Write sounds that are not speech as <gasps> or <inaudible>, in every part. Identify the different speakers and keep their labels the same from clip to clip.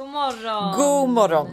Speaker 1: God morgon.
Speaker 2: God morgon.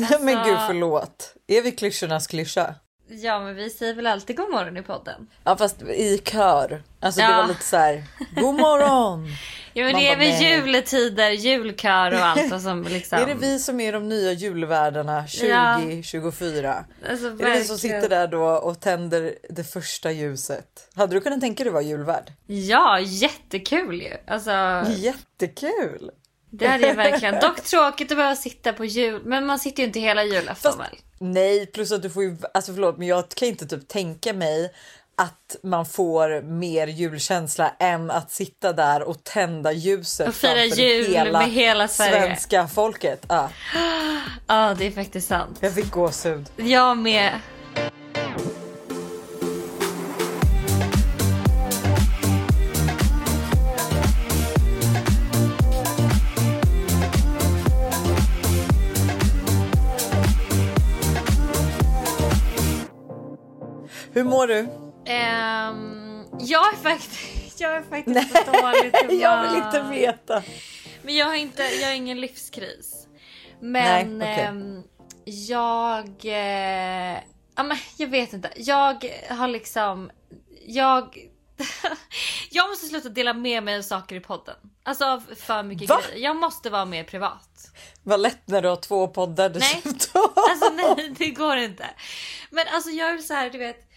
Speaker 1: Alltså-
Speaker 2: Men gud förlåt. Är vi klyschornas klyscha?
Speaker 1: Ja men vi säger väl alltid god morgon i podden.
Speaker 2: Ja fast i kör. Alltså det
Speaker 1: Ja.
Speaker 2: var lite så här. God morgon. <laughs>
Speaker 1: Ja men
Speaker 2: Man
Speaker 1: det är väl juletider, julkör och allt och som liksom. <laughs>
Speaker 2: Är det vi som är de nya julvärdarna
Speaker 1: Ja.
Speaker 2: 2024?
Speaker 1: Alltså,
Speaker 2: Är det vi som sitter där då och tänder det första ljuset? Hade du kunnat tänka dig att vara julvärd?
Speaker 1: Ja jättekul ju. Alltså
Speaker 2: Jättekul!
Speaker 1: Det jag verkligen. <laughs> Dock tråkigt att behöva sitta på jul. Men man sitter ju inte hela julafton
Speaker 2: Fast-
Speaker 1: väl?
Speaker 2: Nej, plus att du får ju, alltså förlåt, men jag kan inte typ tänka mig att man får mer julkänsla än att sitta där och tända ljuset
Speaker 1: Och fira jul med hela Sverige.
Speaker 2: svenska folket. Ja, <gasps>
Speaker 1: Ja det är faktiskt sant.
Speaker 2: jag fick gåshud.
Speaker 1: Jag med.
Speaker 2: Hur mår du?
Speaker 1: Ehm, jag är faktiskt, <laughs> jag är faktiskt på dåligt humör. <laughs>
Speaker 2: Jag vill inte veta.
Speaker 1: Men jag har inte, jag har ingen livskris. Men
Speaker 2: Nej, okej.
Speaker 1: ehm, jag, ja men jag vet inte. Jag har liksom, jag, <laughs> jag måste sluta dela med mig av saker i podden. Alltså för mycket
Speaker 2: Va?
Speaker 1: grejer. Jag måste vara mer privat.
Speaker 2: Vad lätt när du har två poddar
Speaker 1: Nej.
Speaker 2: dessutom.
Speaker 1: Alltså nej det går inte. Men alltså jag är så här, du vet.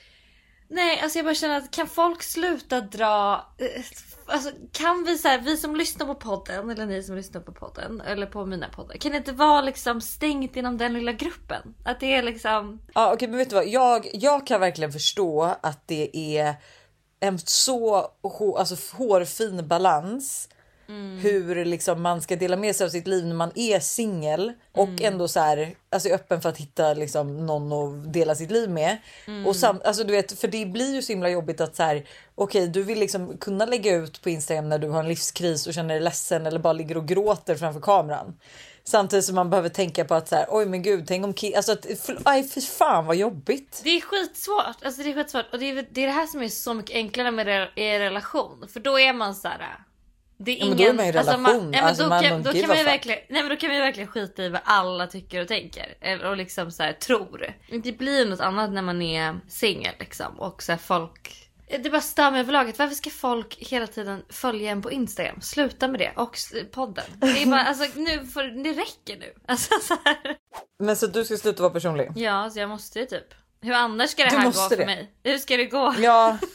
Speaker 1: Nej alltså jag bara känner att kan folk sluta dra. Eh, alltså kan vi så här, vi som lyssnar på podden eller ni som lyssnar på podden eller på mina poddar. Kan det inte vara liksom stängt inom den lilla gruppen? Att det är liksom.
Speaker 2: Ja, okej, men vet du vad? Jag, jag kan verkligen förstå att det är en så hår, alltså, hårfin balans. Hur liksom man ska dela med sig av sitt liv när man är singel och ändå så här, alltså är öppen för att hitta liksom någon att dela sitt liv med. Och sam, alltså, du vet, för det blir ju så himla jobbigt att så här, okej, du vill liksom kunna lägga ut på Instagram när du har en livskris och känner dig ledsen eller bara ligger och gråter framför kameran. Samtidigt som man behöver tänka på att så här, oj men gud, tänk om ki- alltså att, för, aj, för fan vad jobbigt.
Speaker 1: Det är skitsvårt. Alltså det är skitsvårt och det är, det är det här som är så mycket enklare med er relation. För då är man så här. Det är
Speaker 2: Ja,
Speaker 1: ingen,
Speaker 2: men då är man i
Speaker 1: alltså
Speaker 2: relation.
Speaker 1: ja,
Speaker 2: Alltså,
Speaker 1: då,
Speaker 2: man
Speaker 1: kan, då, man verkligen, nej, men då kan man ju verkligen skita i vad alla tycker och tänker. Eller- Och liksom så här, tror. Det blir ju något annat när man är singel liksom. Och så här, folk... Det bara stör mig överlag. Varför ska folk hela tiden följa en på Instagram? Sluta med det. Och podden. Det, är bara, alltså, nu får, det räcker nu. Alltså, så här.
Speaker 2: Men så du ska sluta vara personlig?
Speaker 1: Ja, så jag måste ju typ. Hur annars ska det
Speaker 2: Du
Speaker 1: här gå för
Speaker 2: det.
Speaker 1: mig? Hur ska det gå?
Speaker 2: Ja. <laughs>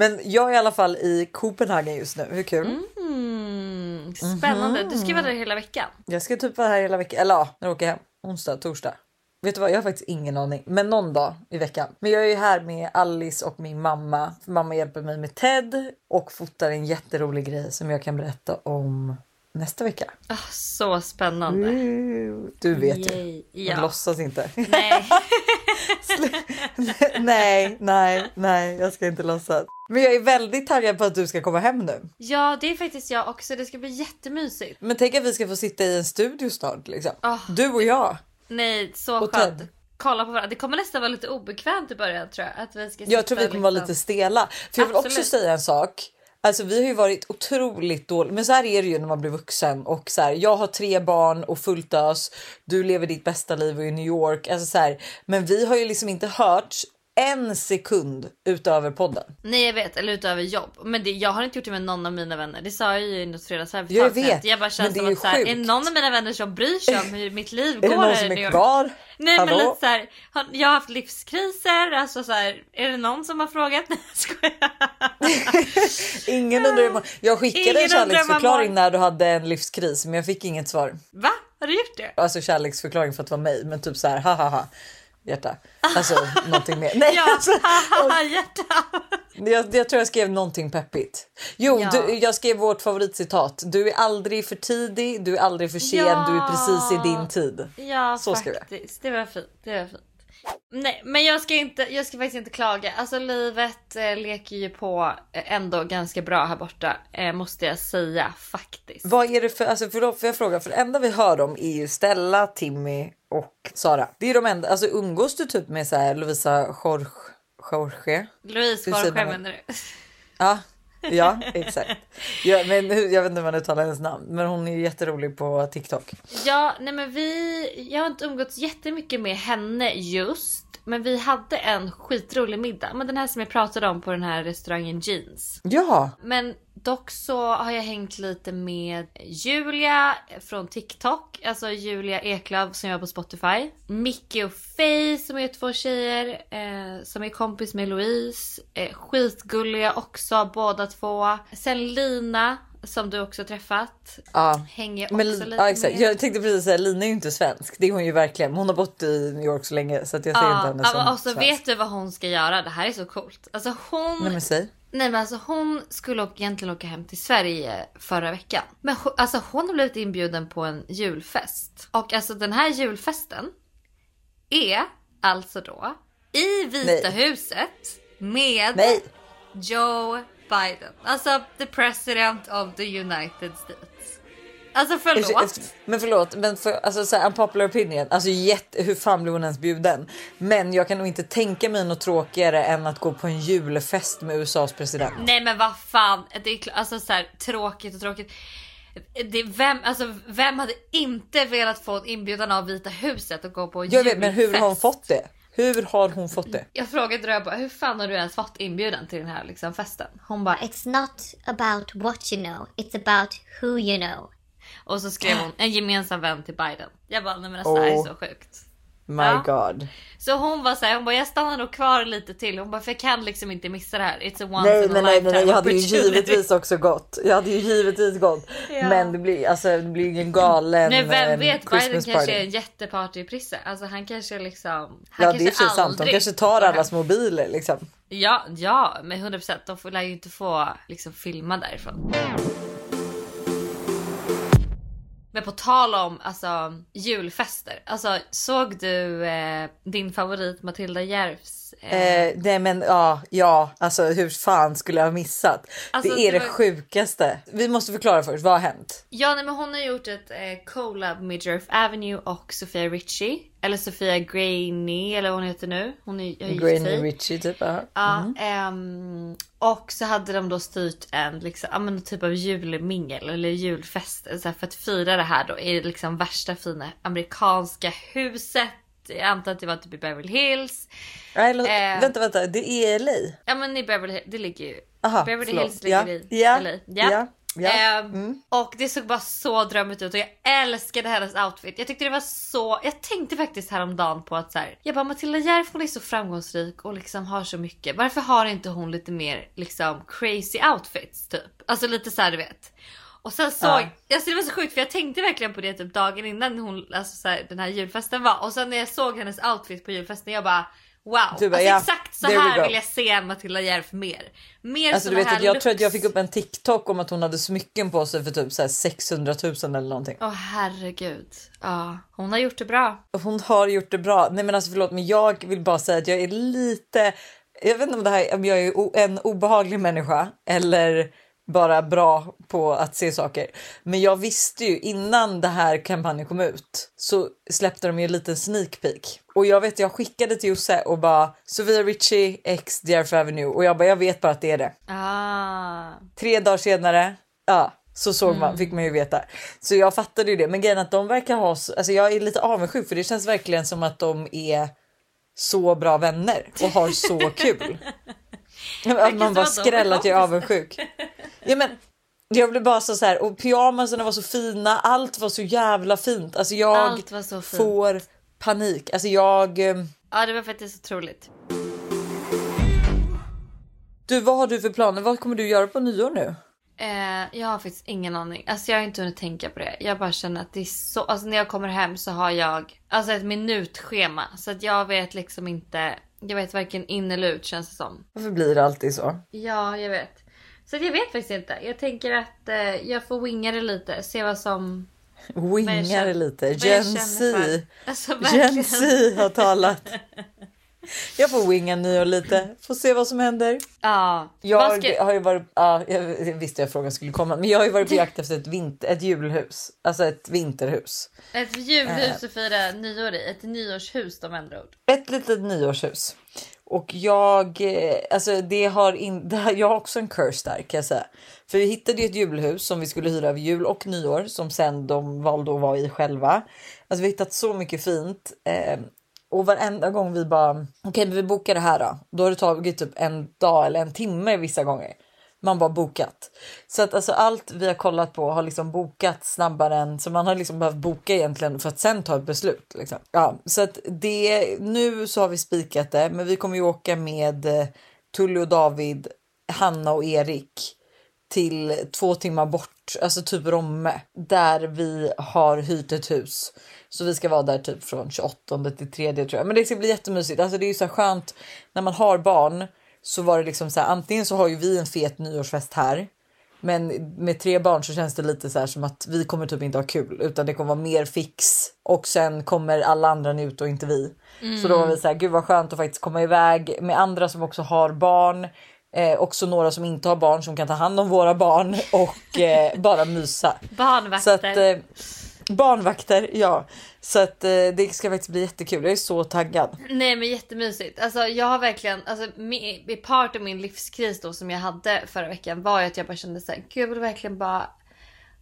Speaker 2: Men jag är i alla fall i Kopenhagen just nu. Hur kul?
Speaker 1: Mm, spännande. Du ska vara där hela veckan.
Speaker 2: Jag ska typ vara här hela veckan. Eller ja, när jag åker hem. Onsdag, torsdag. Vet du vad? Jag har faktiskt ingen aning, men någon dag i veckan. Men jag är ju här med Alice och min mamma. Mamma hjälper mig med Ted och fotar en jätterolig grej som jag kan berätta om nästa vecka.
Speaker 1: Ah, så spännande.
Speaker 2: Du vet ju.
Speaker 1: Yay.
Speaker 2: Jag
Speaker 1: Ja.
Speaker 2: låtsas inte. <laughs>
Speaker 1: Nej. <laughs>
Speaker 2: nej, nej, nej, jag ska inte låtsas. Men jag är väldigt taggad på att du ska komma hem nu.
Speaker 1: Ja, det är faktiskt jag också. Det ska bli jättemysigt.
Speaker 2: Men tänk att vi ska få sitta i en studio snart liksom.
Speaker 1: Ah.
Speaker 2: Du och jag.
Speaker 1: Nej, så
Speaker 2: Och
Speaker 1: skönt.
Speaker 2: Ted.
Speaker 1: Kolla på varandra. Det kommer nästan vara lite obekvämt i början tror jag. Att vi ska
Speaker 2: Jag tror vi kommer vara
Speaker 1: liksom-
Speaker 2: lite stela. För jag vill också
Speaker 1: Absolut.
Speaker 2: säga en sak. Alltså vi har ju varit otroligt dåliga, men så här är det ju när man blir vuxen och så här, jag har tre barn och fullt ös. Du lever ditt bästa liv och är i New York. Alltså så här, men vi har ju liksom inte hört en sekund utöver podden.
Speaker 1: Nej jag vet, eller utöver jobb. Men det, jag har inte gjort det med någon av mina vänner. Det sa jag ju i något ett
Speaker 2: Jag vet,
Speaker 1: Jag bara
Speaker 2: men
Speaker 1: känns
Speaker 2: det är
Speaker 1: som att så här, är någon av mina vänner som bryr sig om hur mitt liv
Speaker 2: Är
Speaker 1: går
Speaker 2: det någon
Speaker 1: här i
Speaker 2: som
Speaker 1: New
Speaker 2: är
Speaker 1: York?
Speaker 2: kvar?
Speaker 1: Nej men
Speaker 2: Hallå?
Speaker 1: lite så här, jag har haft livskriser, alltså så här, är det någon som har frågat? <laughs> Nej jag.
Speaker 2: Ingen undrar hur. Jag skickade
Speaker 1: Ingen
Speaker 2: en kärleksförklaring när du hade en livskris, men jag fick inget svar.
Speaker 1: Va? Har du gjort det?
Speaker 2: Alltså kärleksförklaring för att vara mig, men typ så här ha ha ha hjärta. Alltså någonting mer. Nej, <laughs>
Speaker 1: Ja,
Speaker 2: alltså, <laughs>
Speaker 1: hjärta.
Speaker 2: jag, jag tror jag skrev någonting peppigt. Jo,
Speaker 1: Ja.
Speaker 2: du, jag skrev vårt favoritcitat. Du är aldrig för tidig, du är aldrig för sen,
Speaker 1: Ja.
Speaker 2: du är precis i din tid.
Speaker 1: Ja
Speaker 2: Så skrev jag.
Speaker 1: faktiskt, det var fint. Det var fint. Nej men jag ska, inte, jag ska faktiskt inte klaga. Alltså livet eh, leker ju på eh, ändå ganska bra här borta. Eh, måste jag säga faktiskt.
Speaker 2: Vad är det för, alltså för, får jag fråga, för det enda vi hör om är ju Stella, Timmy och Sara. Det är de enda, alltså umgås du typ med så här Lovisa Jorge? Jorge?
Speaker 1: Louise Jorge menar du?
Speaker 2: Ja, Ja, exakt. Ja, men hur- jag vet inte om man uttalar hennes namn, men hon är ju jätterolig på TikTok.
Speaker 1: Ja, nej men vi... Jag har inte umgåtts jättemycket med henne just. Men vi hade en skitrolig middag. Men den här som jag pratade om på den här restaurangen Jeans.
Speaker 2: Ja,
Speaker 1: Men dock så har jag hängt lite med Julia från TikTok. Alltså Julia Eklöf som jobbar på Spotify. Micke och Faye som är två tjejer. Eh, som är kompis med Louise. Eh, skitgulliga också båda två. Sen Lina som du också träffat.
Speaker 2: ja.
Speaker 1: Hänger också
Speaker 2: Men,
Speaker 1: lite
Speaker 2: ja, exakt.
Speaker 1: med.
Speaker 2: Jag tänkte precis säga Lina är ju inte svensk. Det är hon ju verkligen. Hon har bott i New York så länge så att jag ser inte henne som
Speaker 1: ja, och så
Speaker 2: svensk.
Speaker 1: vet du vad hon ska göra? Det här är så coolt. Alltså hon...
Speaker 2: Nej.
Speaker 1: Nej men alltså hon skulle egentligen åka hem till Sverige förra veckan. Men hon- alltså hon har blivit inbjuden på en julfest. Och alltså den här julfesten är alltså då i Vita
Speaker 2: Nej.
Speaker 1: huset med
Speaker 2: Nej.
Speaker 1: Joe Biden. Alltså the president of the United States. Alltså förlåt.
Speaker 2: Men förlåt, men för, alltså så här, unpopular opinion. Alltså jätte, hur fan blev hon ens bjuden? Men jag kan nog inte tänka mig något tråkigare än att gå på en julfest med USAs president.
Speaker 1: Nej men vad fan. Det är alltså så här, tråkigt och tråkigt. Det, vem, alltså, vem hade inte velat få en inbjudan av Vita huset och gå på
Speaker 2: Jag vet, men hur har hon
Speaker 1: julfest?
Speaker 2: fått det? Hur har hon fått det?
Speaker 1: Jag frågade Röja bara, hur fan har du ens fått inbjudan till den här liksom, festen? Hon bara,
Speaker 3: It's not about what you know, it's about who you know.
Speaker 1: Och så skrev hon en gemensam vän till Biden. Jag bara, nej men alltså, det här är så sjukt.
Speaker 2: My
Speaker 1: Ja.
Speaker 2: God.
Speaker 1: Så hon var såhär, hon bara jag stannar nog kvar lite till. Hon bara för jag kan liksom inte missa det här. It's a once
Speaker 2: Nej,
Speaker 1: in a
Speaker 2: nej, nej, nej,
Speaker 1: lifetime
Speaker 2: nej, jag hade ju givetvis också gått. Jag hade ju givetvis gått.
Speaker 1: Ja.
Speaker 2: Men det blir alltså, det blir ingen galen
Speaker 1: Nej vem
Speaker 2: eh,
Speaker 1: vet, Biden
Speaker 2: Christmas
Speaker 1: kanske
Speaker 2: party.
Speaker 1: är en jättepartyprisse. Alltså han kanske liksom... Han
Speaker 2: Ja, det är sig sant. De kanske tar allas mobiler liksom.
Speaker 1: Ja, ja, med 100%. De får, lär ju inte få liksom filma därifrån. Men på tal om alltså, julfester. Alltså, såg du eh, din favorit Matilda Järvs? Eh,
Speaker 2: Eh, nej men ja, ja, alltså hur fan skulle jag ha missat?
Speaker 1: Alltså,
Speaker 2: det är
Speaker 1: det
Speaker 2: det
Speaker 1: var-
Speaker 2: sjukaste. Vi måste förklara först, vad har hänt?
Speaker 1: Ja, nej, men hon har gjort ett eh, collab med Jerf Avenue och Sofia Richie. Eller Sofia Grainy eller vad hon heter nu. Hon är, gift
Speaker 2: Grainy. Richie typ. Ja.
Speaker 1: Ja, ehm, och så hade de då styrt en liksom, ja, men typ av julmingel eller julfest så här, för att fira det här då i det liksom värsta fina amerikanska huset. Jag antar att det var typ i Beverly Hills.
Speaker 2: Nej, lå-
Speaker 1: Eh.
Speaker 2: Vänta, vänta, det är LA.
Speaker 1: Ja men i Beverly det ligger ju.
Speaker 2: Aha,
Speaker 1: Beverly
Speaker 2: förlåt.
Speaker 1: Hills ligger
Speaker 2: ja.
Speaker 1: i
Speaker 2: ja.
Speaker 1: LA.
Speaker 2: Ja. Ja.
Speaker 1: Ehm, Och det såg bara så drömmigt ut och jag älskade hennes outfit. Jag tyckte det var så, jag tänkte faktiskt häromdagen på att så här, jag bara Matilda Järf hon är så framgångsrik och liksom har så mycket. Varför har inte hon lite mer liksom crazy outfits typ? Alltså lite så här, du vet. Och sen såg,
Speaker 2: Ja.
Speaker 1: alltså det var så sjukt för jag tänkte verkligen på det typ dagen innan hon, alltså så här, den här julfesten var. Och sen när jag såg hennes outfit på julfesten jag bara Wow!
Speaker 2: Bara,
Speaker 1: alltså
Speaker 2: ja,
Speaker 1: exakt så här vill jag se Matilda Järf mer. Mer
Speaker 2: Alltså du vet att jag tror att jag
Speaker 1: looks.
Speaker 2: fick upp en TikTok om att hon hade smycken på sig för typ så här 600 000 eller någonting.
Speaker 1: Åh herregud. Ja, hon har gjort det bra.
Speaker 2: Hon har gjort det bra. Nej men alltså förlåt men jag vill bara säga att jag är lite, jag vet inte om det här om jag är en obehaglig människa eller bara bra på att se saker. Men jag visste ju innan det här kampanjen kom ut så släppte de ju en liten sneak peek. Och jag vet jag skickade till Josse och bara Sofia Richie x Djerf Avenue och jag bara jag vet bara att det är det.
Speaker 1: Ah.
Speaker 2: Tre dagar senare, ja, så såg man, fick man ju veta. Så jag fattade ju det. Men grejen att de verkar ha, så- alltså jag är lite avundsjuk för det känns verkligen som att de är så bra vänner och har så kul. <laughs> att
Speaker 1: som
Speaker 2: man bara
Speaker 1: att de är
Speaker 2: skräll att jag är avundsjuk. Ja, men, jag blev bara så, så här och pyjamaserna var så fina. Allt var så jävla fint. Alltså jag
Speaker 1: fint.
Speaker 2: får panik. Alltså jag. eh,
Speaker 1: Ja, det var faktiskt otroligt.
Speaker 2: Du, vad har du för planer? Vad kommer du göra på nyår nu?
Speaker 1: Eh, jag har faktiskt ingen aning. Alltså jag har inte hunnit tänka på det. Jag bara känner att det är så... Alltså när jag kommer hem så har jag alltså ett minutschema. Så att jag vet liksom inte... Jag vet varken in eller ut känns det som.
Speaker 2: Varför blir det alltid så?
Speaker 1: Ja, jag vet. Så jag vet faktiskt inte. Jag tänker att eh, jag får winga det lite. Se vad som...
Speaker 2: Wingar
Speaker 1: känner-
Speaker 2: lite. Gen Z.
Speaker 1: Alltså.
Speaker 2: Gen Z har talat. <laughs> Jag får winga nyår lite, får se vad som händer.
Speaker 1: Ja.
Speaker 2: Jag
Speaker 1: ska-
Speaker 2: har ju varit, ja, jag visste att frågan skulle komma, men jag har ju varit på jakt efter ett, vinter, ett julhus, alltså ett vinterhus.
Speaker 1: Ett
Speaker 2: Eh.
Speaker 1: julhus att fira nyår i. Ett nyårshus de andra ord.
Speaker 2: Ett litet nyårshus. Och jag, eh, alltså det har, in, <laughs> det har jag har också en curse där kan jag säga. För vi hittade ju ett julhus som vi skulle hyra över jul och nyår som sen de valde att vara i själva. Alltså vi har hittat så mycket fint. Eh, och varenda gång vi bara, okej okay, vi bokar det här då. Då har det tagit typ en dag eller en timme vissa gånger. Man bara bokat. Så att alltså allt vi har kollat på har liksom bokat snabbare än så man har liksom behövt boka egentligen för att sen ta ett beslut. Liksom. Ja, så att det nu så har vi spikat det, men vi kommer ju åka med eh, Tully och David, Hanna och Erik till två timmar bort, alltså typ Romme, där vi har hyrt ett hus. Så vi ska vara där typ från 28 till 3 tror jag. Men det ska bli jättemysigt. Alltså det är ju så skönt när man har barn så var det liksom så här, antingen så har ju vi en fet nyårsfest här, men med tre barn så känns det lite så här som att vi kommer typ inte ha kul utan det kommer vara mer fix och sen kommer alla andra njuta och inte vi. Mm. Så då var vi så här, gud vad skönt att faktiskt komma iväg med andra som också har barn. Eh, också några som inte har barn som kan ta hand om våra barn och eh, bara mysa.
Speaker 1: Barnvakter.
Speaker 2: Så att, eh, barnvakter, ja. Så att eh, det ska faktiskt bli jättekul. Jag är så taggad.
Speaker 1: Nej men jättemysigt. Alltså jag har verkligen, alltså part av min livskris då som jag hade förra veckan var ju att jag bara kände såhär, gud jag vill verkligen bara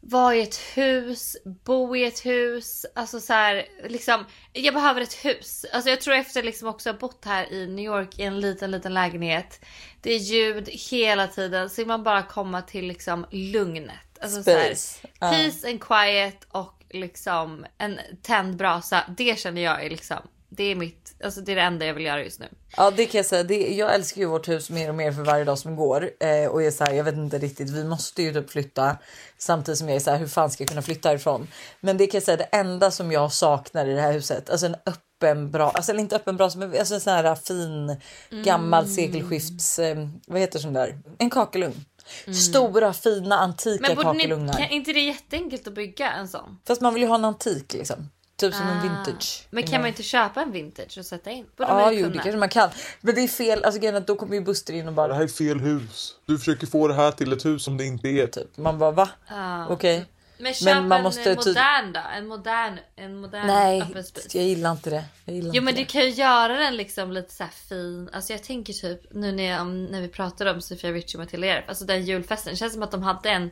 Speaker 1: vara i ett hus, bo i ett hus, alltså så här, liksom, jag behöver ett hus. Alltså jag tror efter liksom också ha bott här i New York i en liten, liten lägenhet. Det är ljud hela tiden, så vill man bara komma till liksom lugnet. Alltså Space. Så här, peace and quiet och liksom en tänd brasa. Det känner jag är liksom det är mitt, alltså det är det enda jag vill göra just nu.
Speaker 2: Ja det kan jag säga. Det, jag älskar ju vårt hus mer och mer för varje dag som går. Eh, och jag är så här, jag vet inte riktigt, vi måste ju typ flytta. Samtidigt som jag är så här, hur fan ska jag kunna flytta härifrån? Men det kan jag säga, det enda som jag saknar i det här huset, alltså en öppen bra, alltså eller inte öppen bra, men alltså en sån här fin gammal mm. sekelskifts, eh, vad heter sån där? En kakelugn. Mm. Stora fina antika men kakelugnar.
Speaker 1: Men är inte det jätteenkelt att bygga en sån?
Speaker 2: Fast man vill ju ha en antik liksom. Typ som ah. en vintage.
Speaker 1: Men kan man inte köpa en vintage och sätta in?
Speaker 2: Ja, ah, jo, det kanske man kan. Men det är fel. Alltså då kommer ju Buster in och bara.
Speaker 4: Det här är fel hus. Du försöker få det här till ett hus som det inte är.
Speaker 2: Typ. Man bara va? Ah. Okej. Okay.
Speaker 1: Men köp men man måste en modern då? En modern, en modern
Speaker 2: Nej, jag gillar inte det. Jag gillar
Speaker 1: jo men
Speaker 2: det.
Speaker 1: du kan ju göra den liksom lite så fin. Alltså jag tänker typ nu när, jag, när vi pratade om Sofia Richie och Matilda Järf. Alltså den julfesten. Det känns som att de hade en,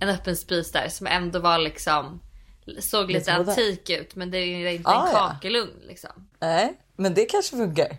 Speaker 1: en öppen spis där som ändå var liksom såg lite antik ut men det är inte ah, en kakelugn ja. liksom.
Speaker 2: Nej men det kanske funkar.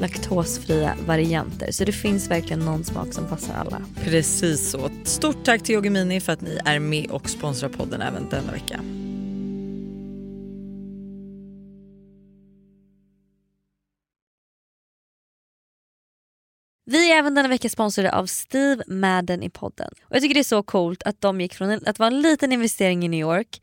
Speaker 1: laktosfria varianter. Så det finns verkligen någon smak som passar alla.
Speaker 5: Precis så. Stort tack till Yoggi Mini för att ni är med och sponsrar podden även denna vecka.
Speaker 1: Vi är även denna vecka sponsrade av Steve Madden i podden. Och Jag tycker det är så coolt att de gick från att vara en liten investering i New York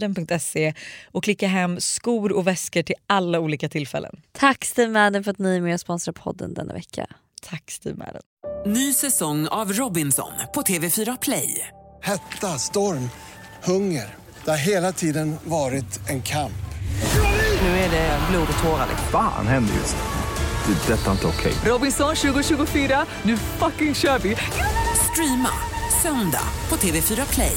Speaker 5: steamadden.se och klicka hem skor och väskor till alla olika tillfällen.
Speaker 1: Tack Steve Madden för att ni är med och sponsrar podden denna vecka.
Speaker 5: Tack Steve Madden.
Speaker 6: Ny säsong av Robinson på TV4 Play.
Speaker 7: Hetta, storm, hunger. Det har hela tiden varit en kamp.
Speaker 6: Nu är det blod och tårar.
Speaker 8: Fan händer just nu. Det. är Detta är inte okej.
Speaker 6: Robinson 2024, nu fucking kör vi! Streama söndag på TV4 Play.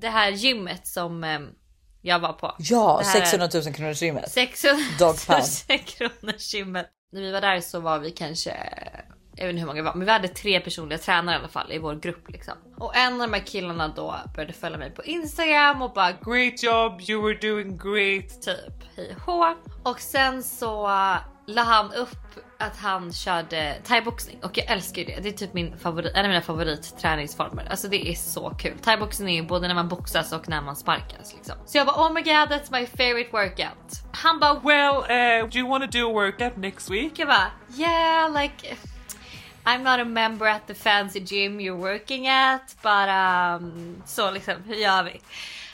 Speaker 1: Det här gymmet som eh, jag var på.
Speaker 2: Ja,
Speaker 1: Det här-
Speaker 2: 600 000 kronors gymmet.
Speaker 1: 600
Speaker 2: Dog pound.
Speaker 1: 000 kronors gymmet. När vi var där så var vi kanske, jag vet inte hur många vi var, men vi hade tre personliga tränare i alla fall i vår grupp liksom. Och en av de här killarna då började följa mig på Instagram och bara great job, you were doing great, typ hej och. Och sen så la han upp att han körde thaiboxning och jag älskar ju det. Det är typ min favorit, en av mina favoritträningsformer. Alltså det är så kul. Thaiboxning är ju både när man boxas och när man sparkas liksom. Så jag bara oh my god that's my favorite workout. Han bara well uh, do you wanna do a workout next week? Jag bara yeah like I'm not a member at the fancy gym you're working at but um så liksom hur gör vi?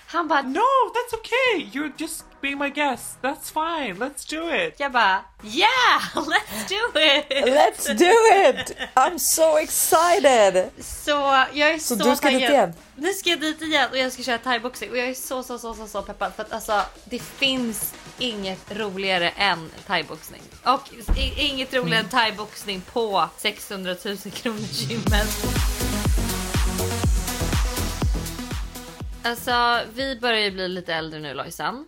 Speaker 1: Han bara
Speaker 9: No, that's okay. You're just being my guest. That's fine. Let's do it.
Speaker 1: jag bara yeah <laughs> let's do it!
Speaker 2: Let's do it! I'm so excited!
Speaker 1: Så jag är så,
Speaker 2: Så du ska dit
Speaker 1: taggad.
Speaker 2: igen?
Speaker 1: Nu ska jag dit igen och jag ska köra thaiboxning och jag är så så så så så peppad för att alltså det finns inget roligare än thaiboxning. Och inget roligare än thaiboxning på 600 000 kronors gymmet. Alltså vi börjar ju bli lite äldre nu Lojsan.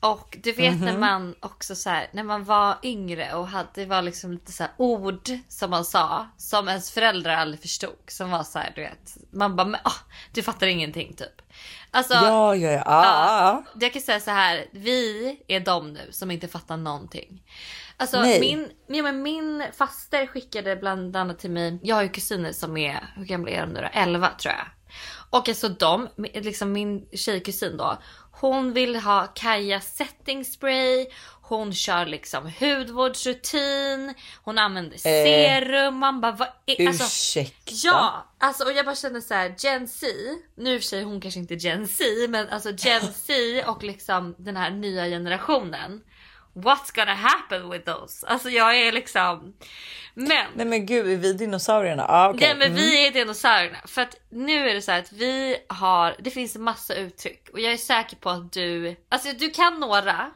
Speaker 1: Och du vet när man också så här, när man var yngre och hade, det var liksom lite så ord som man sa som ens föräldrar aldrig förstod. Som var så här, du vet, man bara, men, ah, du fattar ingenting typ. Alltså,
Speaker 2: Ja, ja, ja. Ah, ah.
Speaker 1: jag kan säga så här, vi är de nu som inte fattar någonting. Alltså
Speaker 2: Nej.
Speaker 1: min, ja, men min faster skickade bland annat till mig, jag har ju kusiner som är, hur gamla är de nu då? 11 tror jag. Och alltså de, liksom min tjejkusin då, hon vill ha Kaja setting spray, hon kör liksom hudvårdsrutin, hon använder serum, man bara vad är, alltså,
Speaker 2: Ursäkta?
Speaker 1: Ja, alltså och jag bara känner så här Gen Z, nu i sig hon kanske inte Gen Z men alltså Gen <laughs> Z och liksom den här nya generationen. What's gonna happen with those? Alltså jag är liksom... Men,
Speaker 2: Nej men gud, är vi dinosaurierna? Ah, okej.
Speaker 1: nej, men vi är dinosaurierna. För att nu är det så här att vi har, det finns massa uttryck och jag är säker på att du, alltså du kan några.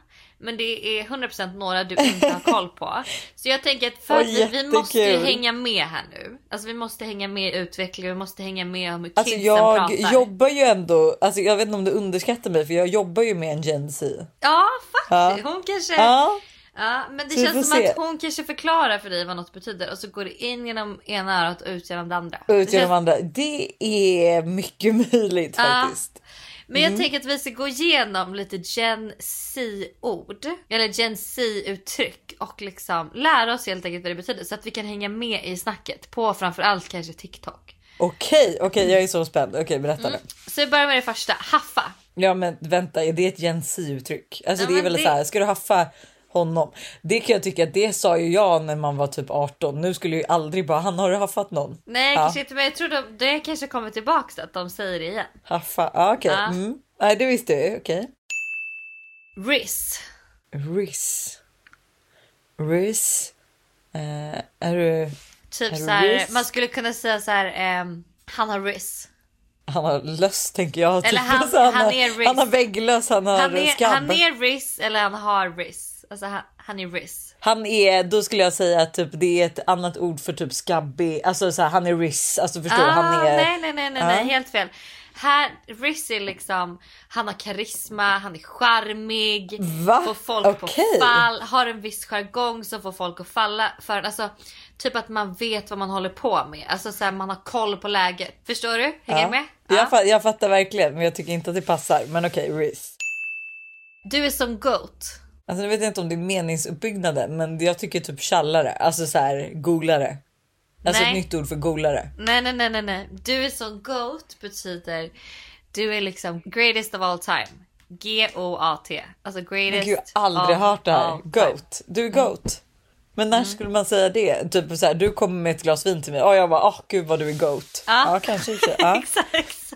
Speaker 1: Men det är 100% några du inte har koll på. <laughs> Så jag tänker att för att vi, vi måste ju hänga med här nu. Alltså vi måste hänga med i utvecklingen, vi måste hänga med om hur
Speaker 2: Alltså
Speaker 1: kidsen
Speaker 2: jag
Speaker 1: pratar.
Speaker 2: jobbar ju ändå, alltså jag vet inte om du underskattar mig för jag jobbar ju med en Gen Z.
Speaker 1: Ja faktiskt, hon kanske...
Speaker 2: Ja,
Speaker 1: Ja, men det
Speaker 2: Så
Speaker 1: känns som
Speaker 2: se.
Speaker 1: att hon kanske förklarar för dig vad något betyder och så går det in genom ena örat och ut genom det andra.
Speaker 2: ut
Speaker 1: Det
Speaker 2: genom
Speaker 1: känns-
Speaker 2: andra. Det är mycket <laughs> möjligt
Speaker 1: Ja.
Speaker 2: faktiskt.
Speaker 1: Men jag tänker att vi ska gå igenom lite Gen Z-ord eller Gen Z-uttryck och liksom lära oss helt enkelt vad det betyder så att vi kan hänga med i snacket på framförallt kanske TikTok.
Speaker 2: Okej, okej jag är så spänd. Okej berätta
Speaker 1: Mm.
Speaker 2: nu.
Speaker 1: Så vi börjar med det första, haffa.
Speaker 2: Ja men vänta, är det ett Gen Z-uttryck? Alltså
Speaker 1: Ja,
Speaker 2: det är väl
Speaker 1: det-
Speaker 2: så här, ska du haffa honom? Det kan jag tycka, det sa ju jag när man var typ 18. Nu skulle ju aldrig bara, han har du haffat någon?
Speaker 1: Nej
Speaker 2: Ja.
Speaker 1: kanske inte men jag tror de, det kanske kommer tillbaks att de säger det igen.
Speaker 2: Haffa, ja okej.
Speaker 1: Ja.
Speaker 2: Mm. Nej det visste jag, okej.
Speaker 1: Riz.
Speaker 2: Riz. Riz. Eh, är du...
Speaker 1: Typ
Speaker 2: Är
Speaker 1: så här, man skulle kunna säga så här, ehm, han har Riz.
Speaker 2: Han har löss tänker jag. typ.
Speaker 1: Eller han-
Speaker 2: Så
Speaker 1: han
Speaker 2: har,
Speaker 1: är Riz.
Speaker 2: han har vägglöss, han har
Speaker 1: Han är,
Speaker 2: skabb.
Speaker 1: han är Riz eller han har Riz. Alltså han, han är Riz.
Speaker 2: Han är, då skulle jag säga att typ, det är ett annat ord för typ skabbig, alltså så här, han är riss, alltså förstår du? Han är...
Speaker 1: Ah, nej, nej, nej, nej,
Speaker 2: Ja.
Speaker 1: nej, helt fel. Här, Riz är liksom, han har karisma, han är charmig,
Speaker 2: Va?
Speaker 1: får folk
Speaker 2: Okej.
Speaker 1: på fall, har en viss jargong som får folk att falla för. Alltså typ att man vet vad man håller på med. Alltså så här, man har koll på läget. Förstår du? Hänger
Speaker 2: Ja.
Speaker 1: med?
Speaker 2: Jag, fa- jag fattar verkligen, men jag tycker inte att det passar. Men okej, riss.
Speaker 1: Du är som GOAT.
Speaker 2: Alltså nu vet jag inte om det är meningsuppbyggnaden, men jag tycker typ tjallare, alltså så här googlare. Alltså
Speaker 1: Nej.
Speaker 2: ett nytt ord för googlare.
Speaker 1: Nej, nej, nej, nej, nej. Du är som GOAT betyder du är liksom greatest of all time. G-O-A-T. Alltså
Speaker 2: Men
Speaker 1: greatest
Speaker 2: gud, jag har aldrig hört det här. Goat. Du är goat. Men när skulle man säga det? Typ så här, du kommer med ett glas vin till mig och jag bara, åh gud vad du är goat.
Speaker 1: Ja.
Speaker 2: Ja, kanske inte. Ja. <laughs>
Speaker 1: Exakt.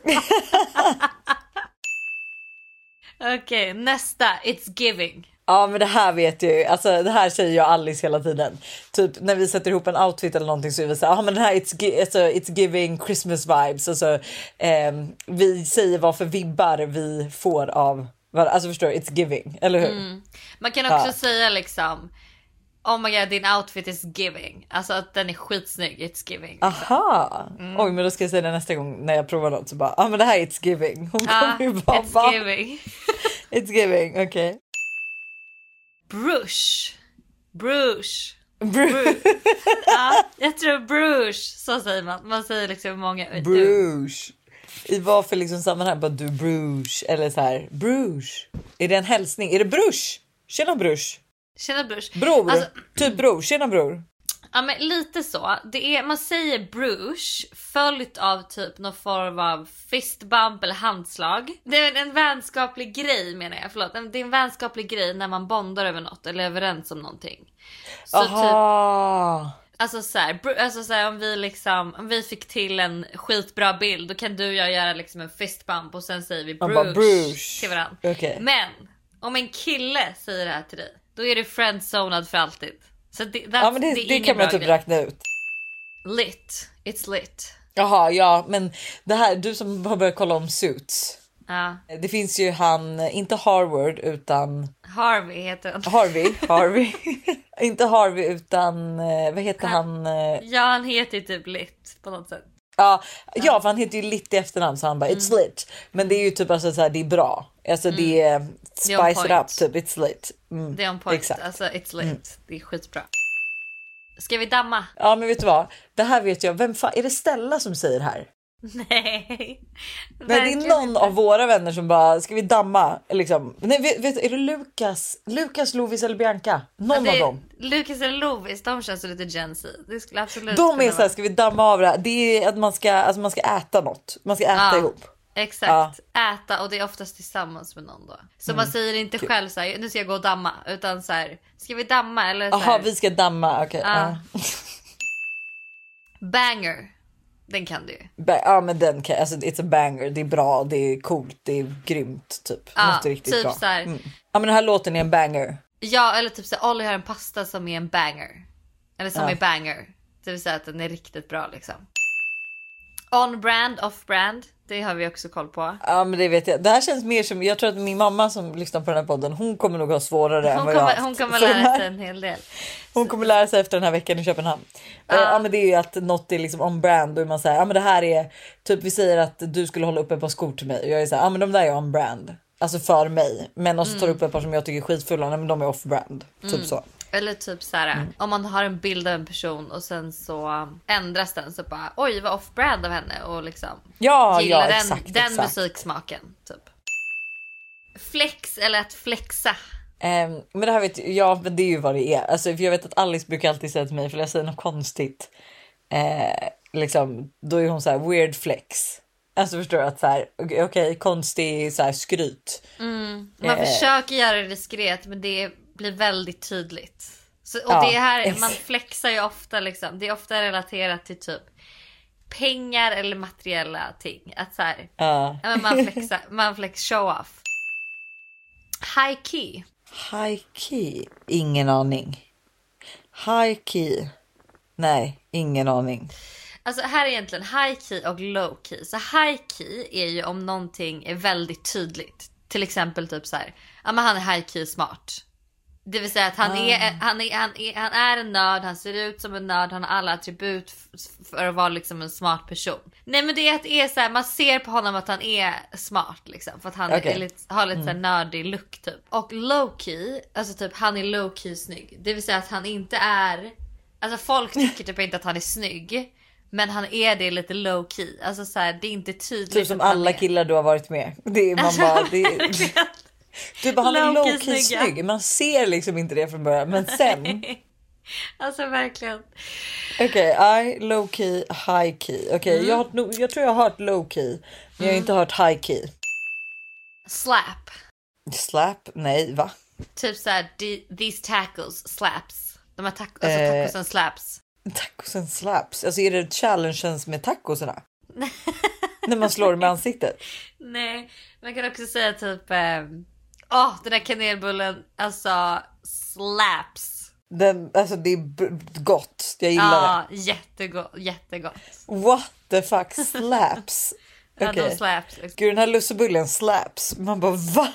Speaker 1: <laughs> Okej, nästa. It's giving.
Speaker 2: Ja men det här vet jag ju, alltså det här säger jag och Alice hela tiden. Typ när vi sätter ihop en outfit eller någonting så är vi såhär, ja men den här it's, alltså, it's giving Christmas vibes. Alltså, ehm, vi säger vad för vibbar vi får av. Alltså förstår du, it's giving, eller hur?
Speaker 1: Mm. Man kan också
Speaker 2: Ja.
Speaker 1: säga liksom Oh my god din outfit is giving. Alltså att den är skitsnygg. It's giving.
Speaker 2: Aha!
Speaker 1: Mm.
Speaker 2: Oj men då ska jag säga det nästa gång när jag provar något så bara, ja men det här är it's giving. Hon
Speaker 1: Ja,
Speaker 2: kommer ju bara,
Speaker 1: it's
Speaker 2: "Va?"
Speaker 1: giving. <laughs>
Speaker 2: It's giving, okej.
Speaker 1: Brush. Brush.
Speaker 2: Bru-
Speaker 1: Ja, jag tror brush. Så säger man. Man säger liksom många.
Speaker 2: Bruges. I vad för liksom sammanhang? Bara du Bruges eller så här Bruges. Är det en hälsning? Är det Brush? Tjena Brush.
Speaker 1: Tjena brush.
Speaker 2: Bror.
Speaker 1: Alltså,
Speaker 2: Typ bror. Tjena bror.
Speaker 1: Ja men lite så. Det är, man säger brush följt av typ någon form av fistbump eller handslag. Det är en vänskaplig grej menar jag, förlåt. Det är en vänskaplig grej när man bondar över något eller är överens om någonting. Så typ,
Speaker 2: Aha.
Speaker 1: alltså så här, alltså så här, om vi liksom, om vi fick till en skitbra bild då kan du och jag göra liksom en fistbump och sen säger vi brush,
Speaker 2: brush.
Speaker 1: till varandra.
Speaker 2: Okej.
Speaker 1: Men om en kille säger det här till dig, då är du friendzonad för alltid. Så det,
Speaker 2: Ja men det, det,
Speaker 1: ingen
Speaker 2: kan man typ
Speaker 1: grej.
Speaker 2: räkna ut.
Speaker 1: Lit. It's lit.
Speaker 2: Jaha ja men det här du som har börjat kolla om Suits.
Speaker 1: Ja.
Speaker 2: Det finns ju han, inte Harvard utan
Speaker 1: Harvey heter han.
Speaker 2: Harvey. Harvey. <laughs> inte Harvey utan eh, vad heter han? eh,
Speaker 1: Ja han heter ju typ lit på något sätt.
Speaker 2: Ja, ja, för han heter ju Lit i efternamn så han bara
Speaker 1: Mm.
Speaker 2: it's lit. Men det är ju typ alltså så här, det är bra. Alltså det är
Speaker 1: Det är on
Speaker 2: spice it up typ it's lit. Mm,
Speaker 1: Det är on point.
Speaker 2: Exakt.
Speaker 1: Alltså it's lit. Det är skitbra. Ska vi damma?
Speaker 2: Ja men vet du vad? Det här vet jag. Vem fan är det Stella som säger det här? <laughs>
Speaker 1: Nej.
Speaker 2: Nej, det är någon
Speaker 1: inte.
Speaker 2: av våra vänner som bara ska vi damma liksom. Nej, vet, vet, är det Lukas? Lukas, Lovis eller Bianca? Någon
Speaker 1: det,
Speaker 2: av dem.
Speaker 1: Lucas eller Lovis, de känns lite Gen Z. Det skulle absolut
Speaker 2: De är så här,
Speaker 1: vara.
Speaker 2: ska vi damma av det här? Det är att man ska, alltså man ska äta något. Man ska äta
Speaker 1: Ja.
Speaker 2: ihop.
Speaker 1: Exakt. Äta och det är oftast tillsammans med någon då. Så man
Speaker 2: Mm.
Speaker 1: säger inte själv så här, nu ska jag gå och damma. Utan så här, ska vi damma? Eller så
Speaker 2: Jaha, vi ska damma. Okej.
Speaker 1: Ja.
Speaker 2: ja.
Speaker 1: Banger. Den kan du ju.
Speaker 2: Ba- Ja men den kan alltså it's a banger, det är bra, det är coolt, det är grymt typ.
Speaker 1: Ja,
Speaker 2: Något riktigt
Speaker 1: typ
Speaker 2: bra.
Speaker 1: så här.
Speaker 2: Mm. Ja men den här låten är en banger.
Speaker 1: Ja eller typ såhär Olli har en pasta som är en banger. Eller som
Speaker 2: Ja.
Speaker 1: är banger. Det vill säga att den är riktigt bra liksom. On brand, off brand. Det har vi också koll på.
Speaker 2: Ja men det vet jag. Det här känns mer som, jag tror att min mamma som lyssnar på den här podden, hon kommer nog ha svårare än
Speaker 1: Hon
Speaker 2: vad jag har
Speaker 1: kommer,
Speaker 2: haft.
Speaker 1: hon kommer
Speaker 2: Så
Speaker 1: lära
Speaker 2: här-
Speaker 1: sig en hel del.
Speaker 2: Hon kommer lära sig efter den här veckan i Köpenhamn. Ja. ja men det är ju att något är liksom on brand är man säger ja men det här är typ vi säger att du skulle hålla upp ett par skor till mig och jag är så här ja men de där är on brand. Alltså för mig. Men och så tar upp ett par som jag tycker är skitfulla, nej men de är off brand. Typ
Speaker 1: Mm.
Speaker 2: så.
Speaker 1: Eller typ så här, om man har en bild av en person och sen så ändras den så bara oj vad off brand av henne och liksom
Speaker 2: Ja,
Speaker 1: gillar
Speaker 2: ja,
Speaker 1: den,
Speaker 2: exakt,
Speaker 1: den
Speaker 2: exakt.
Speaker 1: musiksmaken. Typ. Flex eller att flexa.
Speaker 2: Ehm, men det här vet jag, ja men det är ju vad det är. Alltså, för jag vet att Alice brukar alltid säga till mig för jag säger något konstigt. Eh, liksom, då är hon så här weird flex. Alltså förstår du att så här okej okej, konstig så här skryt.
Speaker 1: Mm. Man
Speaker 2: Eh.
Speaker 1: försöker göra det diskret men det blir väldigt tydligt. Så, och
Speaker 2: Ja,
Speaker 1: det här, man flexar ju ofta liksom. Det är ofta relaterat till typ pengar eller materiella ting. Att så här,
Speaker 2: ja,
Speaker 1: men man flexar, man flex show off. High key.
Speaker 2: High key, ingen aning. High key, nej ingen aning.
Speaker 1: Alltså här är egentligen high key och low key. Så high key är ju om någonting är väldigt tydligt. Till exempel typ så här, ja men han är high key smart. Det vill säga att han, är, han, är, han, är, han är en nörd, han ser ut som en nörd, han har alla attribut för att vara liksom en smart person. Nej men det är att det är så här, man ser på honom att han är smart liksom. För att han är lite, har lite här nördig look typ. Och low key, alltså typ han är low key snygg. Det vill säga att han inte är, alltså folk tycker typ inte att han är snygg. Men han är det lite low key. Alltså så här, det är inte tydligt.
Speaker 2: Typ som alla killar du har varit med. Det är man <laughs> bara, det är. Du bara han är
Speaker 1: Low-key
Speaker 2: low key
Speaker 1: snygga.
Speaker 2: snygg. Man ser liksom inte det från början men sen. <laughs>
Speaker 1: Alltså verkligen.
Speaker 2: Okej, I low key, high key. Okej,
Speaker 1: Mm.
Speaker 2: jag, jag tror jag har hört low key, men jag har inte hört high key.
Speaker 1: Slap.
Speaker 2: Slap? Nej, va?
Speaker 1: Typ såhär, "The- these tacos slaps. De här taco, alltså
Speaker 2: Eh.
Speaker 1: tacosen slaps.
Speaker 2: Tacosen slaps. Alltså är det challengen med tacosarna? <laughs> När man slår dem i ansiktet?
Speaker 1: Nej, man kan också säga typ, ehm, åh den där kanelbullen, alltså slaps.
Speaker 2: Den, alltså det är gott. Jag gillar
Speaker 1: Ja, jättegott, jättegott.
Speaker 2: det. What the fuck <laughs> slaps?
Speaker 1: Ja,
Speaker 2: Okej.
Speaker 1: de slaps. Liksom.
Speaker 2: Gud den här lussebullen slaps. Man bara va?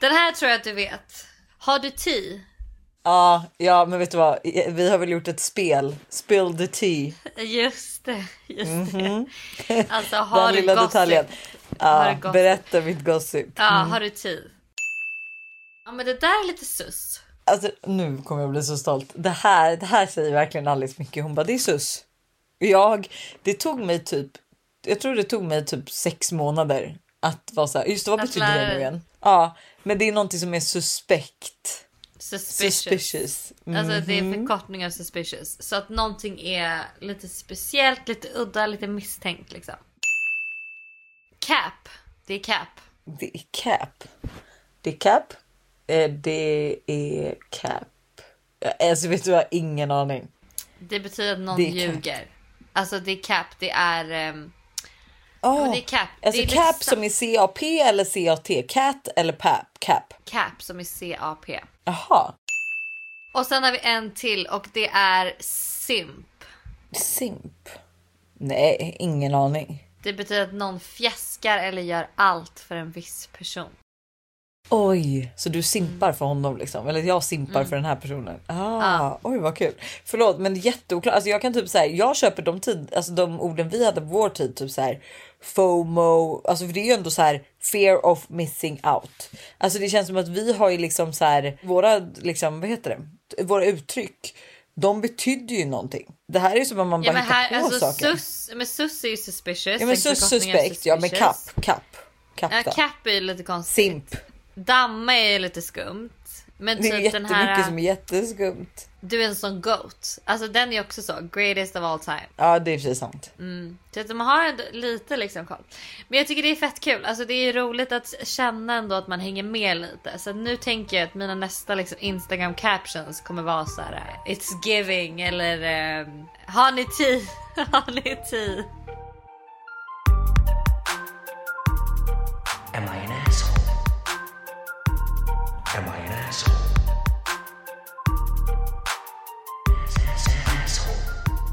Speaker 1: Den här tror jag att du vet. Har du tea?
Speaker 2: Ja, ja, men vet du vad? Vi har väl gjort ett spel. Spill the tea.
Speaker 1: Just det, just
Speaker 2: Mhm.
Speaker 1: det. <laughs> Alltså har
Speaker 2: Den
Speaker 1: du
Speaker 2: lilla
Speaker 1: gossip?
Speaker 2: detaljen.
Speaker 1: Har du gossip?
Speaker 2: berätta mitt gossip.
Speaker 1: Ja,
Speaker 2: Mm.
Speaker 1: har du tea? Ja men det där är lite sus.
Speaker 2: Alltså nu kommer jag bli så stolt. Det här, det här säger verkligen Alice mycket. Hon bara det är sus. Jag, det tog mig typ, jag tror det tog mig typ sex månader att vara så här. Just det, vad betyder det nu igen? Ja, men det är någonting som är suspekt.
Speaker 1: Suspicious.
Speaker 2: Suspicious.
Speaker 1: Alltså det är
Speaker 2: Mhm.
Speaker 1: förkortning av suspicious. Så att någonting är lite speciellt, lite udda, lite misstänkt liksom. Cap. Det är cap.
Speaker 2: Det är cap. Det är cap. Eh, Det är cap. Alltså vet du, jag har ingen aning.
Speaker 1: Det betyder att någon
Speaker 2: Det är cap.
Speaker 1: ljuger. Alltså det är cap, det är... ehm,
Speaker 2: Oh,
Speaker 1: det är cap.
Speaker 2: Alltså
Speaker 1: det är
Speaker 2: cap
Speaker 1: liksom-
Speaker 2: som i CAP eller CAT? Cat eller pap? Cap.
Speaker 1: Cap som är CAP.
Speaker 2: Jaha.
Speaker 1: Och sen har vi en till och det är simp.
Speaker 2: Simp? Nej, ingen aning.
Speaker 1: Det betyder att någon fjäskar eller gör allt för en viss person.
Speaker 2: Oj, så du simpar för honom liksom? Eller jag simpar
Speaker 1: Mm.
Speaker 2: för den här personen? Ah,
Speaker 1: Ja.
Speaker 2: Oj vad kul. Förlåt men jätteoklart. Alltså jag kan typ säga jag köper de tid, alltså de orden vi hade på vår tid, typ så här FOMO, alltså för det är ju ändå så här fear of missing out. Alltså det känns som att vi har ju liksom så här våra liksom vad heter det? Våra uttryck. De betyder ju någonting. Det här är som om man bara
Speaker 1: Ja
Speaker 2: hittar
Speaker 1: här,
Speaker 2: på
Speaker 1: alltså
Speaker 2: saker.
Speaker 1: sus, men sus är ju suspicious.
Speaker 2: ja men
Speaker 1: en
Speaker 2: sus suspekt, ja men kapp, kapp, kapp
Speaker 1: Ja, är ju lite konstigt.
Speaker 2: Simp.
Speaker 1: Damma är ju lite skumt. Men
Speaker 2: Det är
Speaker 1: typ den
Speaker 2: jättemycket
Speaker 1: här,
Speaker 2: som är jätteskumt.
Speaker 1: du är en sån goat. Alltså den är också så, greatest of all time.
Speaker 2: Ja det är sig sant.
Speaker 1: Mm. Så att man har lite liksom koll. Men jag tycker det är fett kul. Alltså det är roligt att känna ändå att man hänger med lite. Så nu tänker jag att mina nästa liksom Instagram captions kommer vara så här: It's giving eller um, Har ni tea? <laughs> har ni tea?
Speaker 10: Am I an asshole?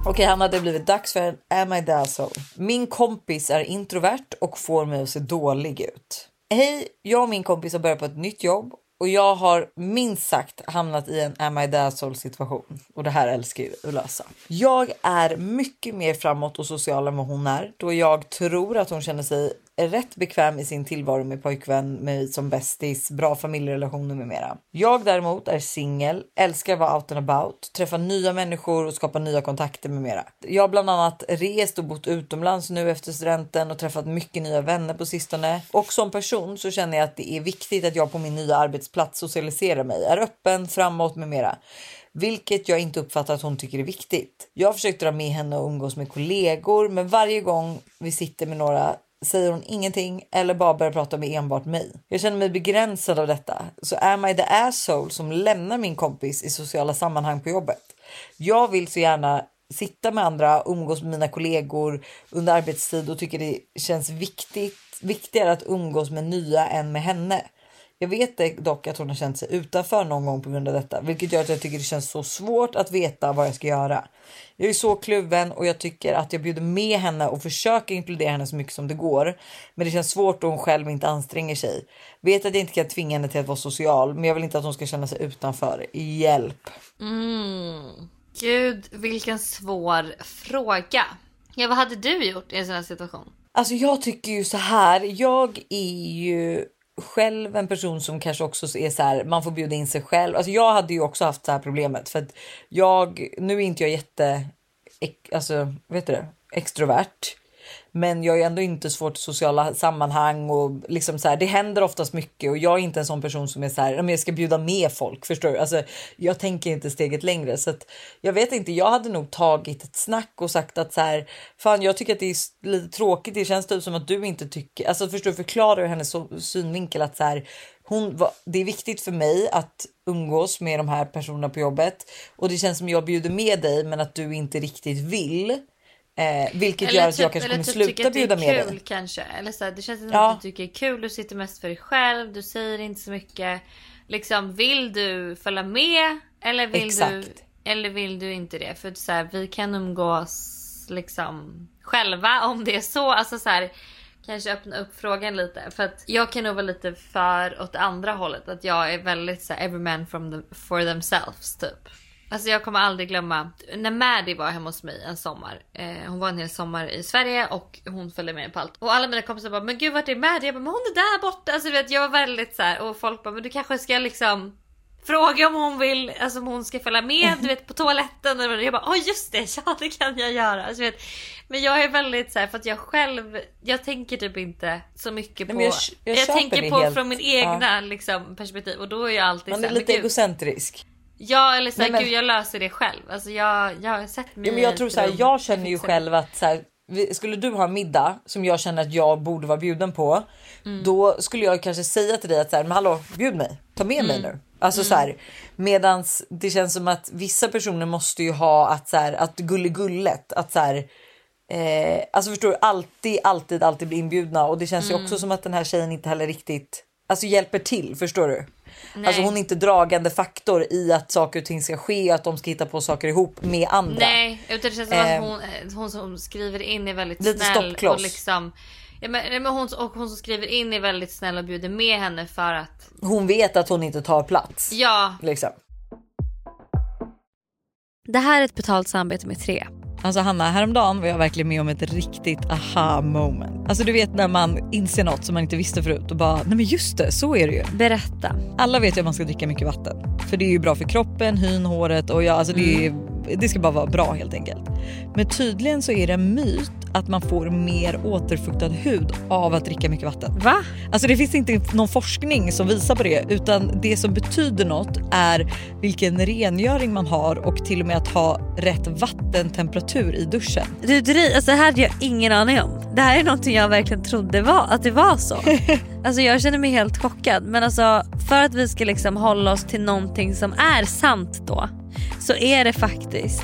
Speaker 2: Okej Hanna, det har blivit dags för en Am I the asshole? Min kompis är introvert och får mig att se dålig ut. Hej, jag och min kompis har börjat på ett nytt jobb och jag har minst sagt hamnat i en Am I the asshole situation och det här älskar ju att lösa. Jag är mycket mer framåt och social än vad hon är då jag tror att hon känner sig rätt bekväm i sin tillvaro med pojkvän, mig som bästis, bra familjerelationer med mera. Jag däremot är singel, älskar att vara out and about, träffa nya människor och skapa nya kontakter med mera. Jag har bland annat rest och bott utomlands nu efter studenten och träffat mycket nya vänner på sistone. Och som person så känner jag att det är viktigt att jag på min nya arbetsplats socialiserar mig, är öppen, framåt med mera. Vilket jag inte uppfattar att hon tycker är viktigt. Jag har försökt dra med henne och umgås med kollegor men varje gång vi sitter med några säger hon ingenting eller bara börjar prata med enbart mig. Jag känner mig begränsad av detta. Så am I the asshole som lämnar min kompis i sociala sammanhang på jobbet? Jag vill så gärna sitta med andra, umgås med mina kollegor under arbetstid och tycker det känns viktigt, viktigare att umgås med nya än med henne. Jag vet dock att hon har känt sig utanför någon gång på grund av detta, vilket gör att jag tycker det känns så svårt att veta vad jag ska göra. Jag är så kluven och jag tycker att jag bjuder med henne och försöker inkludera henne så mycket som det går. Men det känns svårt då hon själv inte anstränger sig. Vet att jag inte kan tvinga henne till att vara social, men jag vill inte att hon ska känna sig utanför. Hjälp!
Speaker 1: Mm. Gud, vilken svår fråga. Ja, vad hade du gjort i en sån här situation?
Speaker 2: Alltså jag tycker ju så här. Jag är ju själv en person som kanske också är så här. Man får bjuda in sig själv. Alltså jag hade ju också haft det här problemet för att jag nu är inte jag jätte alltså vet du det, extrovert. Men jag är ändå inte svårt i sociala sammanhang och liksom så här, det händer oftast mycket och jag är inte en sån person som är så här, "Ja, men jag ska bjuda med folk, förstår du? Alltså, jag tänker inte steget längre så att jag vet inte. Jag hade nog tagit ett snack och sagt att så här, fan, jag tycker att det är lite tråkigt. Det känns typ som att du inte tycker, alltså förstår du? Förklara ur hennes synvinkel att så här, hon var, det är viktigt för mig att umgås med de här personerna på jobbet och det känns som jag bjuder med dig, men att du inte riktigt vill. Eh, vilket gör att jag kanske kommer
Speaker 1: tycker
Speaker 2: sluta
Speaker 1: att det är
Speaker 2: bjuda med
Speaker 1: kul
Speaker 2: dig.
Speaker 1: kanske. Eller så här, det känns som
Speaker 2: Ja.
Speaker 1: att du tycker det är kul. Du sitter mest för dig själv. Du säger inte så mycket. Liksom, vill du följa med? Eller vill, du,
Speaker 2: Exakt.
Speaker 1: eller vill du inte det? För så här, vi kan umgås liksom själva om det är så. Alltså så här, kanske öppna upp frågan lite. För att jag kan nog vara lite för åt andra hållet. Att jag är väldigt så här, every man from the, for themselves typ. Alltså jag kommer aldrig glömma när Maddie var hemma hos mig en sommar. Eh, hon var en hel sommar i Sverige och hon följde med på allt. Och alla mina kompisar bara men gud vart är Maddie? Jag bara men hon är där borta. Alltså du vet jag var väldigt så här och folk bara men du kanske ska liksom Fråga om hon vill, alltså om hon ska följa med du vet på toaletten. Och jag bara åh just det, <laughs> ja det kan jag göra. Alltså, vet, men jag är väldigt så här för att jag själv, jag tänker typ inte så mycket
Speaker 2: Nej,
Speaker 1: på.
Speaker 2: men jag- jag köper
Speaker 1: tänker på
Speaker 2: helt.
Speaker 1: från min egna liksom, perspektiv och då är jag alltid
Speaker 2: Man
Speaker 1: så
Speaker 2: är
Speaker 1: här,
Speaker 2: lite egocentrisk.
Speaker 1: Ja eller såhär,
Speaker 2: men-
Speaker 1: gud jag löser det själv. Alltså jag, jag har sett mig
Speaker 2: Ja, men jag tror så här,
Speaker 1: rum.
Speaker 2: jag känner ju själv att så här, vi- skulle du ha en middag som jag känner att jag borde vara bjuden på,
Speaker 1: Mm.
Speaker 2: då skulle jag kanske säga till dig att så här, men hallå, bjud mig, ta med mig
Speaker 1: Mm.
Speaker 2: nu. Alltså så här, medans det känns som att vissa personer måste ju ha att så här, att gulligullet, att så här, eh, alltså förstår du, alltid, alltid, alltid bli inbjudna och det känns ju
Speaker 1: Mm.
Speaker 2: också som att den här tjejen inte heller riktigt, alltså hjälper till, förstår du?
Speaker 1: Nej.
Speaker 2: Alltså hon är inte dragande faktor i att saker och ting ska ske och att de ska hitta på saker ihop med andra.
Speaker 1: Nej, utan det känns som att
Speaker 2: Eh,
Speaker 1: hon, eh, hon som skriver in är väldigt
Speaker 2: Lite
Speaker 1: snäll.
Speaker 2: stoppkloss.
Speaker 1: Och liksom, ja, men, men hon, och hon som skriver in är väldigt snäll och bjuder med henne för att
Speaker 2: hon vet att hon inte tar plats.
Speaker 1: Ja.
Speaker 2: Liksom.
Speaker 1: Det här är ett betalt samarbete med Tre.
Speaker 5: Alltså Hanna, häromdagen var jag verkligen med om ett riktigt aha moment. Alltså du vet när man inser något som man inte visste förut och bara, nej men just det, så är det ju.
Speaker 1: Berätta.
Speaker 5: Alla vet ju att man ska dricka mycket vatten. För det är ju bra för kroppen, hyn, håret och ja, alltså det, är, det ska bara vara bra helt enkelt. Men tydligen så är det en myt att man får mer återfuktad hud av att dricka mycket vatten.
Speaker 1: Va?
Speaker 5: Alltså det finns inte någon forskning som visar på det utan det som betyder något är vilken rengöring man har och till och med att ha rätt vattentemperatur i duschen.
Speaker 1: Du, dri- alltså det här hade jag ingen aning om. Det här är någonting jag verkligen trodde var, att det var så. <laughs> alltså jag känner mig helt chockad. Men alltså för att vi ska liksom hålla oss till någonting som är sant då. Så är det faktiskt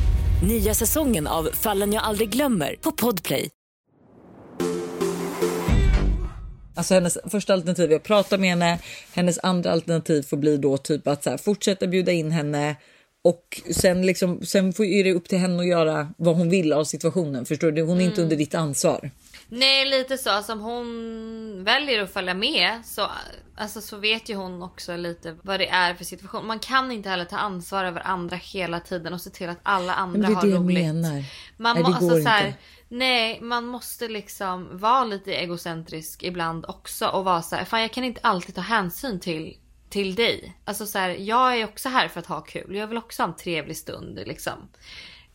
Speaker 11: Nya säsongen av Fallen jag aldrig glömmer på Podplay.
Speaker 2: Alltså hennes första alternativ är att prata med henne. Hennes andra alternativ får bli då typ att så här, fortsätta bjuda in henne Och sen, liksom, sen får, är det upp till henne att göra vad hon vill av situationen. Förstår du? Hon är inte
Speaker 1: Mm.
Speaker 2: under ditt ansvar.
Speaker 1: Nej lite så. Alltså, om hon väljer att följa med så, alltså, så vet ju hon också lite vad det är för situation. Man kan inte heller ta ansvar över andra hela tiden och se till att alla andra
Speaker 2: Men det är
Speaker 1: har
Speaker 2: det jag
Speaker 1: roligt.
Speaker 2: menar.
Speaker 1: Man
Speaker 2: Nej, det
Speaker 1: alltså,
Speaker 2: går
Speaker 1: här,
Speaker 2: inte.
Speaker 1: Nej, man måste liksom vara lite egocentrisk ibland också och vara så här, fan jag kan inte alltid ta hänsyn till till dig. Alltså så här, jag är också här för att ha kul. Jag vill också ha en trevlig stund liksom.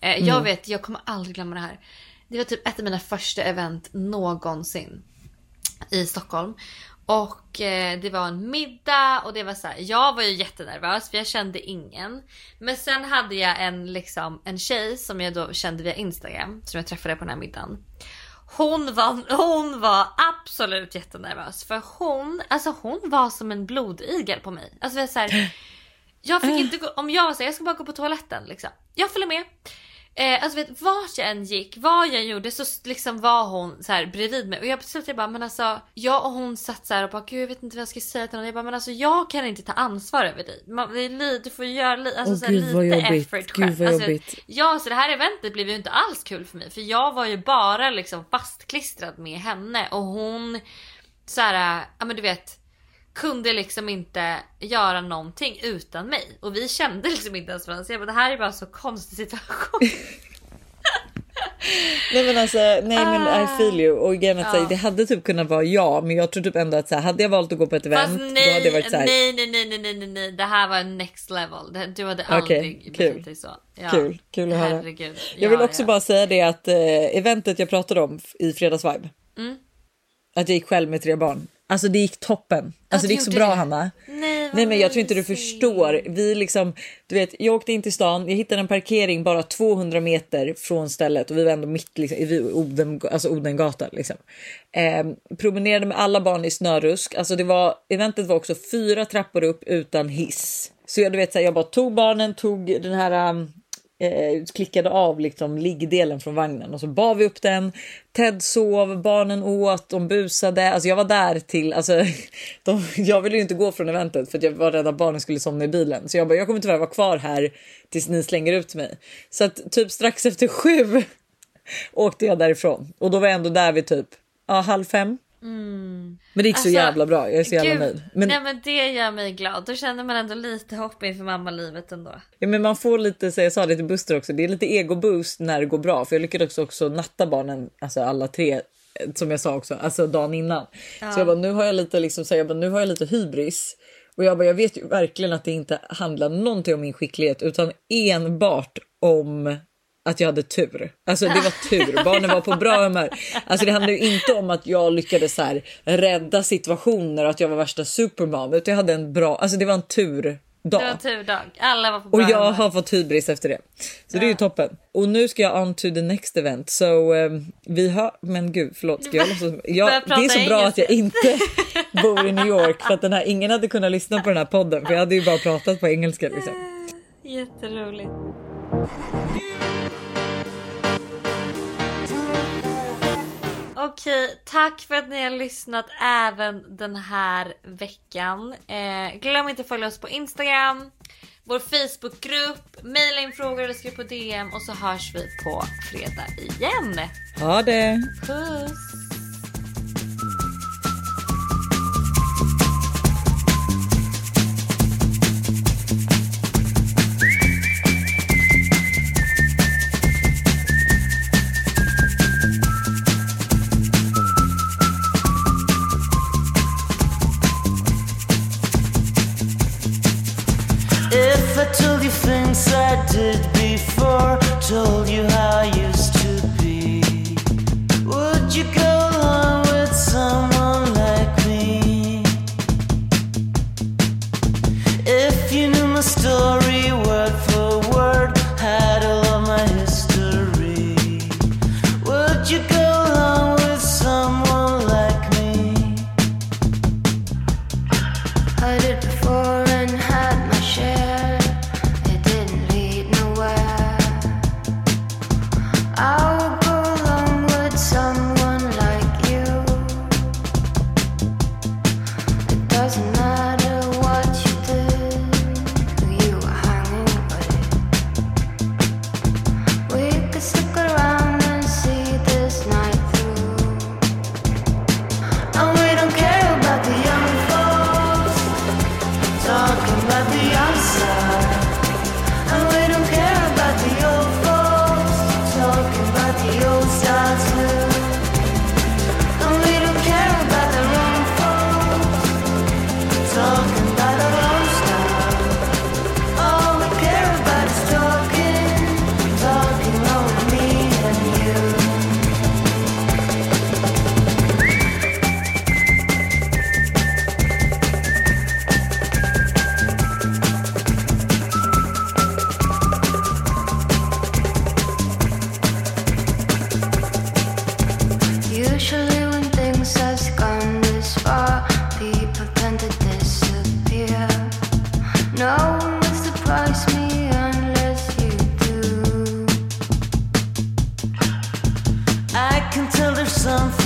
Speaker 1: Eh, Jag
Speaker 12: Mm.
Speaker 1: vet, jag kommer aldrig glömma det här. Det var typ ett av mina första event någonsin i Stockholm. Och eh, det var en middag och det var så här, jag var ju jättenervös för jag kände ingen. Men sen hade jag en liksom en tjej som jag då kände via Instagram som jag träffade på den här middagen. Hon var, hon var absolut jättenervös för hon, alltså hon var som en blodigel på mig. Alltså så här, jag fick inte gå, om jag var så här, jag ska bara gå på toaletten liksom. Jag följer med. Eh, alltså vet, vart jag än gick, vad jag gjorde så liksom var hon så här bredvid mig och jag beslutade bara men alltså jag och hon satt så här och bara gud jag vet inte vad jag ska säga till någon. Jag bara men alltså jag kan inte ta ansvar över dig. Man, det är li, du får göra li, alltså,
Speaker 2: Åh,
Speaker 1: så här,
Speaker 2: gud,
Speaker 1: lite effort
Speaker 2: Gud,
Speaker 1: själv.
Speaker 2: vad
Speaker 1: alltså,
Speaker 2: jobbigt.
Speaker 1: Ja så det här eventet blev ju inte alls kul för mig för jag var ju bara liksom fastklistrad med henne och hon så här, ja men du vet kunde liksom inte göra någonting utan mig. Och vi kände liksom inte ens varandra. Så jag bara, det här är bara en så konstig situation. <laughs> <laughs>
Speaker 2: Nej men alltså, nej men I feel you. Och igen att
Speaker 1: Ja.
Speaker 2: säga, det hade typ kunnat vara jag, men jag tror typ ändå att så här, hade jag valt att gå på ett event,
Speaker 1: Fast
Speaker 2: då
Speaker 1: nej,
Speaker 2: hade jag varit så här,
Speaker 1: nej, nej, nej, nej, nej, nej, nej, det här var next level. Det- Du hade
Speaker 2: Okej,
Speaker 1: aldrig betett
Speaker 2: kul.
Speaker 1: dig så. Ja.
Speaker 2: Kul, kul att höra.
Speaker 1: Herregud.
Speaker 2: Jag vill
Speaker 1: Ja,
Speaker 2: också
Speaker 1: ja.
Speaker 2: bara säga det att eh, eventet jag pratade om i fredagsvibe,
Speaker 1: Mm.
Speaker 2: att jag gick själv med tre barn. Alltså det gick toppen. Alltså det gick så bra
Speaker 1: det?
Speaker 2: Hanna.
Speaker 1: Nej,
Speaker 2: Nej men jag tror inte du förstår. Vi liksom, du vet, jag åkte in till stan, jag hittade en parkering bara 200 meter från stället och vi var ändå mitt liksom, i Oden, alltså Odengatan. Liksom. Eh, promenerade med alla barn i snörusk. Alltså det var, eventet var också fyra trappor upp utan hiss. Så jag, du vet, så här, jag bara tog barnen, tog den här um, eh, klickade av liksom liggdelen från vagnen och så bar vi upp den. Ted sov, barnen åt, de busade. Alltså jag var där till, alltså, <laughs> de, jag ville ju inte gå från eventet för att jag var rädd att barnen skulle somna i bilen. Så jag bara, jag kommer tyvärr vara kvar här tills ni slänger ut mig. Så att typ strax efter sju <laughs> åkte jag därifrån och då var jag ändå där vid typ ja, halv fem.
Speaker 1: Mm.
Speaker 2: Men det gick så
Speaker 1: Alltså,
Speaker 2: jävla bra. Jag är så jävla
Speaker 1: Gud,
Speaker 2: nöjd. Men,
Speaker 1: Nej men det gör mig glad. Då känner man ändå lite hopp inför mammalivet ändå.
Speaker 2: Ja, men man får lite, så jag sa det till Buster också, det är lite ego-boost när det går bra. För jag lyckades också natta barnen, alltså alla tre, som jag sa också, alltså dagen innan.
Speaker 1: Ja.
Speaker 2: Så jag bara, nu har jag lite liksom, så jag bara, nu har jag lite hybris. Och jag bara, jag vet ju verkligen att det inte handlar någonting om min skicklighet utan enbart om att jag hade tur. Alltså det var tur, barnen var på bra humör. Alltså det handlar ju inte om att jag lyckades så här rädda situationer och att jag var värsta supermom utan jag hade en bra, alltså det var en tur dag.
Speaker 1: Det var turdag. Alla var på
Speaker 2: Och jag
Speaker 1: humör.
Speaker 2: har fått hybris efter det. Så det är ju toppen. Och nu ska jag on to the next event. Så um, vi har... Men gud, förlåt. Ska jag <laughs> låtsas... jag, det är så bra att jag inte <laughs> bor i New York. För att den här, ingen hade kunnat lyssna på den här podden. För jag hade ju bara pratat på engelska liksom.
Speaker 1: Jätteroligt. Okej, tack för att ni har lyssnat även den här veckan. Eh, glöm inte att följa oss på Instagram, vår Facebookgrupp, mejla in frågor eller skriv på DM och så hörs vi på fredag igen.
Speaker 2: Ha det!
Speaker 1: Puss!
Speaker 11: can tell there's
Speaker 13: something.